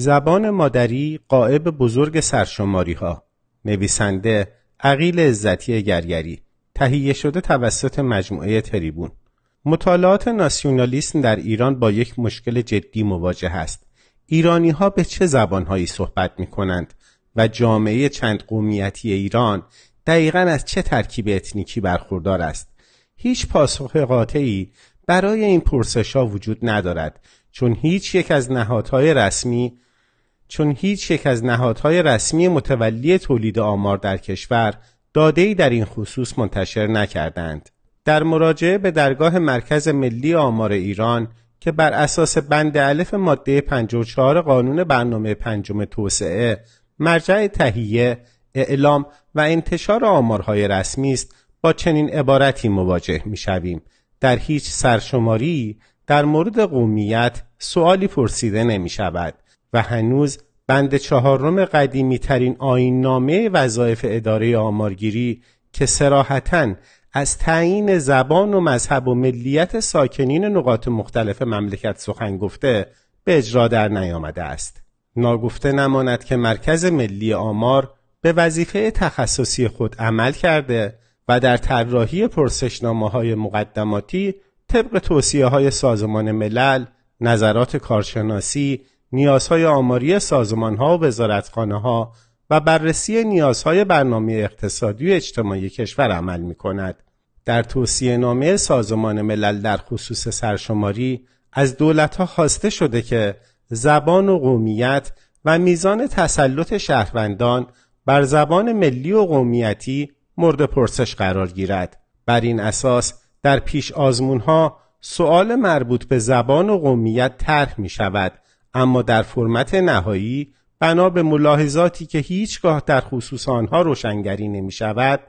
زبان مادری قائب بزرگ سرشماری ها نویسنده عقیل عزتی گرگری. تهیه شده توسط مجموعه تریبون. مطالعات ناسیونالیسم در ایران با یک مشکل جدی مواجه است. ایرانی ها به چه زبانهایی صحبت می کنند و جامعه چند قومیتی ایران دقیقا از چه ترکیب اتنیکی برخوردار است؟ هیچ پاسخ قاطعی برای این پرسش ها وجود ندارد چون هیچ یک از نهادهای رسمی چون هیچ یک از نهادهای رسمی متولی تولید آمار در کشور داده‌ای در این خصوص منتشر نکردند. در مراجعه به درگاه مرکز ملی آمار ایران که بر اساس بند الف ماده 54 قانون برنامه پنجم توسعه مرجع تهیه، اعلام و انتشار آمارهای رسمی است با چنین عبارتی مواجه می‌شویم در هیچ سرشماری در مورد قومیت سوالی پرسیده نمی شود و هنوز بند چهارم قدیمی ترین آین نامه وظایف اداره آمارگیری که سراحتا از تعیین زبان و مذهب و ملیت ساکنین نقاط مختلف مملکت سخن گفته به اجرا در نیامده است. ناگفته نماند که مرکز ملی آمار به وظیفه تخصصی خود عمل کرده و در طراحی پرسشنامه های مقدماتی طبق توصیه های سازمان ملل، نظرات کارشناسی، نیازهای آماری سازمان ها و وزارتخانه ها و بررسی نیازهای برنامه اقتصادی و اجتماعی کشور عمل می کند. در توصیه نامه سازمان ملل در خصوص سرشماری از دولت ها خواسته شده که زبان و قومیت و میزان تسلط شهروندان بر زبان ملی و قومیتی مورد پرسش قرار گیرد. بر این اساس در پیش آزمون ها سؤال مربوط به زبان و قومیت طرح می شود اما در فرمت نهایی بنا به ملاحظاتی که هیچگاه در خصوص آنها روشنگری نمی شود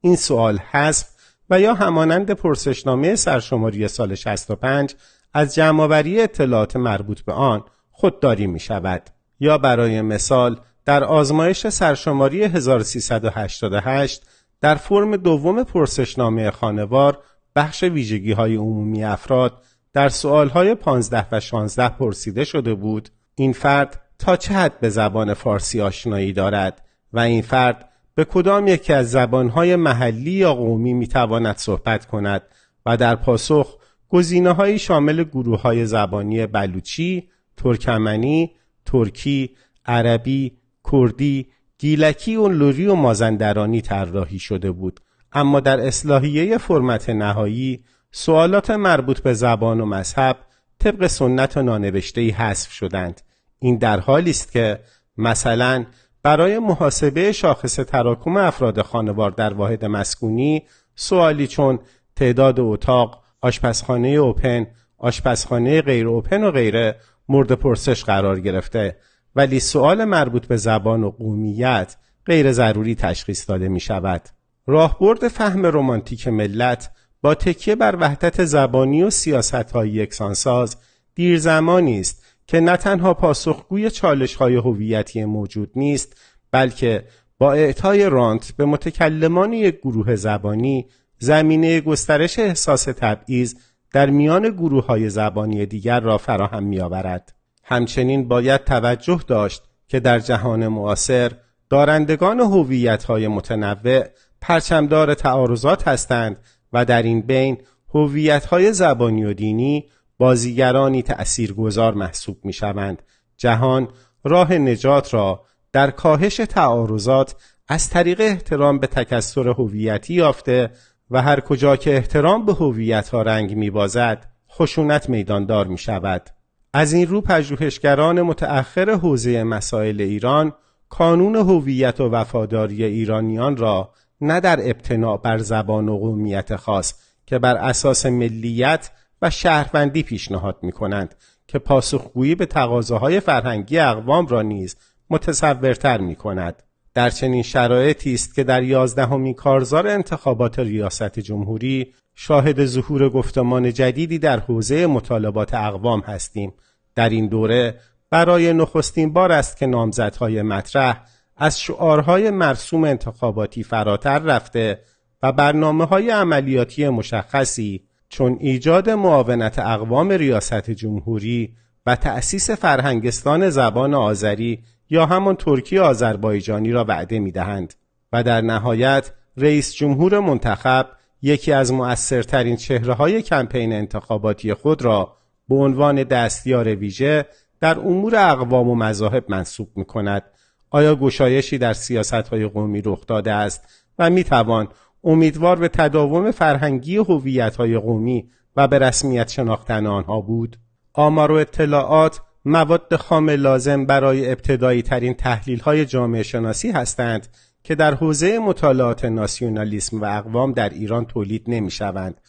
این سوال حذف و یا همانند پرسشنامه سرشماری سال 65 از جمعآوری اطلاعات مربوط به آن خودداری می شود یا برای مثال در آزمایش سرشماری 1388 در فرم دوم پرسشنامه خانوار بخش ویژگی های عمومی افراد در سوال های 15 و 16 پرسیده شده بود این فرد تا چه حد به زبان فارسی آشنایی دارد و این فرد به کدام یکی از زبانهای محلی یا قومی می‌تواند صحبت کند و در پاسخ گزینه شامل گروه های زبانی بلوچی، ترکمنی، ترکی، عربی، کردی، گیلکی و لوری و مازندرانی طراحی شده بود. اما در اصلاحیه فرمت نهایی سوالات مربوط به زبان و مذهب طبق سنت و نانوشته حذف شدند این در حالی است که مثلا برای محاسبه شاخص تراکم افراد خانوار در واحد مسکونی سوالی چون تعداد اتاق، آشپزخانه اوپن، آشپزخانه غیر اوپن و غیره مورد پرسش قرار گرفته ولی سوال مربوط به زبان و قومیت غیر ضروری تشخیص داده می شود. راهبرد فهم رمانتیک ملت با تکیه بر وحدت زبانی و سیاست های یکسانساز دیر زمانی است که نه تنها پاسخگوی چالش های هویتی موجود نیست بلکه با اعطای رانت به متکلمان یک گروه زبانی زمینه گسترش احساس تبعیض در میان گروه های زبانی دیگر را فراهم می آورد. همچنین باید توجه داشت که در جهان معاصر دارندگان هویت های متنوع پرچمدار تعارضات هستند و در این بین هویت های زبانی و دینی بازیگرانی تأثیرگذار محسوب می شوند. جهان راه نجات را در کاهش تعارضات از طریق احترام به تکسر هویتی یافته و هر کجا که احترام به هویت ها رنگ می بازد خشونت میداندار می شود. از این رو پژوهشگران متأخر حوزه مسائل ایران کانون هویت و وفاداری ایرانیان را نه در ابتناع بر زبان و قومیت خاص که بر اساس ملیت و شهروندی پیشنهاد می کنند که پاسخگویی به تقاضاهای فرهنگی اقوام را نیز متصورتر می کند. در چنین شرایطی است که در یازدهمین کارزار انتخابات ریاست جمهوری شاهد ظهور گفتمان جدیدی در حوزه مطالبات اقوام هستیم در این دوره برای نخستین بار است که نامزدهای مطرح از شعارهای مرسوم انتخاباتی فراتر رفته و برنامه های عملیاتی مشخصی چون ایجاد معاونت اقوام ریاست جمهوری و تأسیس فرهنگستان زبان آذری یا همان ترکی آذربایجانی را وعده می دهند و در نهایت رئیس جمهور منتخب یکی از مؤثرترین چهره های کمپین انتخاباتی خود را به عنوان دستیار ویژه در امور اقوام و مذاهب منصوب می کند. آیا گشایشی در سیاست های قومی رخ داده است و می توان امیدوار به تداوم فرهنگی هویت های قومی و به رسمیت شناختن آنها بود؟ آمار و اطلاعات مواد خام لازم برای ابتدایی ترین تحلیل های جامعه شناسی هستند که در حوزه مطالعات ناسیونالیسم و اقوام در ایران تولید نمی شوند.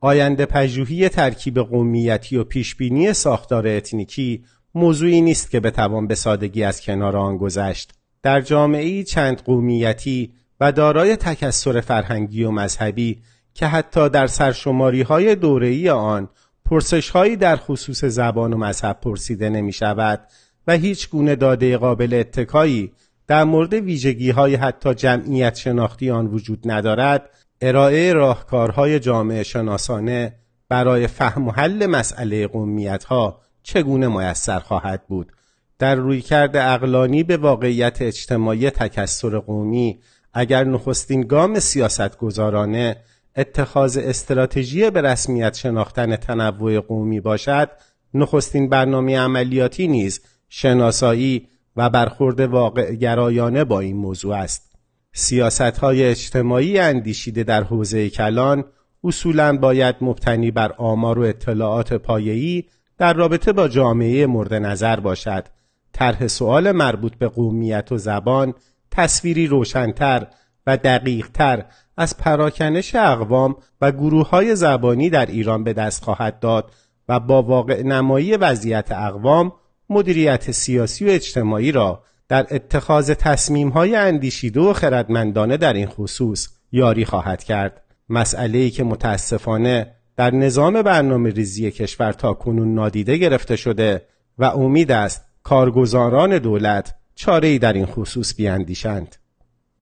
آینده پژوهی ترکیب قومیتی و پیشبینی ساختار اتنیکی موضوعی نیست که بتوان به سادگی از کنار آن گذشت. در جامعه چند قومیتی و دارای تکسر فرهنگی و مذهبی که حتی در سرشماری های دوره‌ای آن پرسش هایی در خصوص زبان و مذهب پرسیده نمی شود و هیچ گونه داده قابل اتکایی در مورد ویژگی های حتی جمعیت شناختی آن وجود ندارد ارائه راهکارهای جامعه شناسانه برای فهم و حل مسئله قومیت ها چگونه میسر خواهد بود؟ در رویکرد اقلانی به واقعیت اجتماعی تکسر قومی اگر نخستین گام سیاست گذارانه اتخاذ استراتژی به رسمیت شناختن تنوع قومی باشد نخستین برنامه عملیاتی نیز شناسایی و برخورد واقع گرایانه با این موضوع است. سیاست های اجتماعی اندیشیده در حوزه کلان اصولا باید مبتنی بر آمار و اطلاعات پایه‌ای در رابطه با جامعه مورد نظر باشد. طرح سوال مربوط به قومیت و زبان تصویری روشنتر و دقیقتر از پراکنش اقوام و گروه های زبانی در ایران به دست خواهد داد و با واقع نمایی وضعیت اقوام مدیریت سیاسی و اجتماعی را در اتخاذ تصمیم های اندیشیده و خردمندانه در این خصوص یاری خواهد کرد. مسئله ای که متاسفانه در نظام برنامه ریزی کشور تا کنون نادیده گرفته شده و امید است کارگزاران دولت چاره در این خصوص بیاندیشند.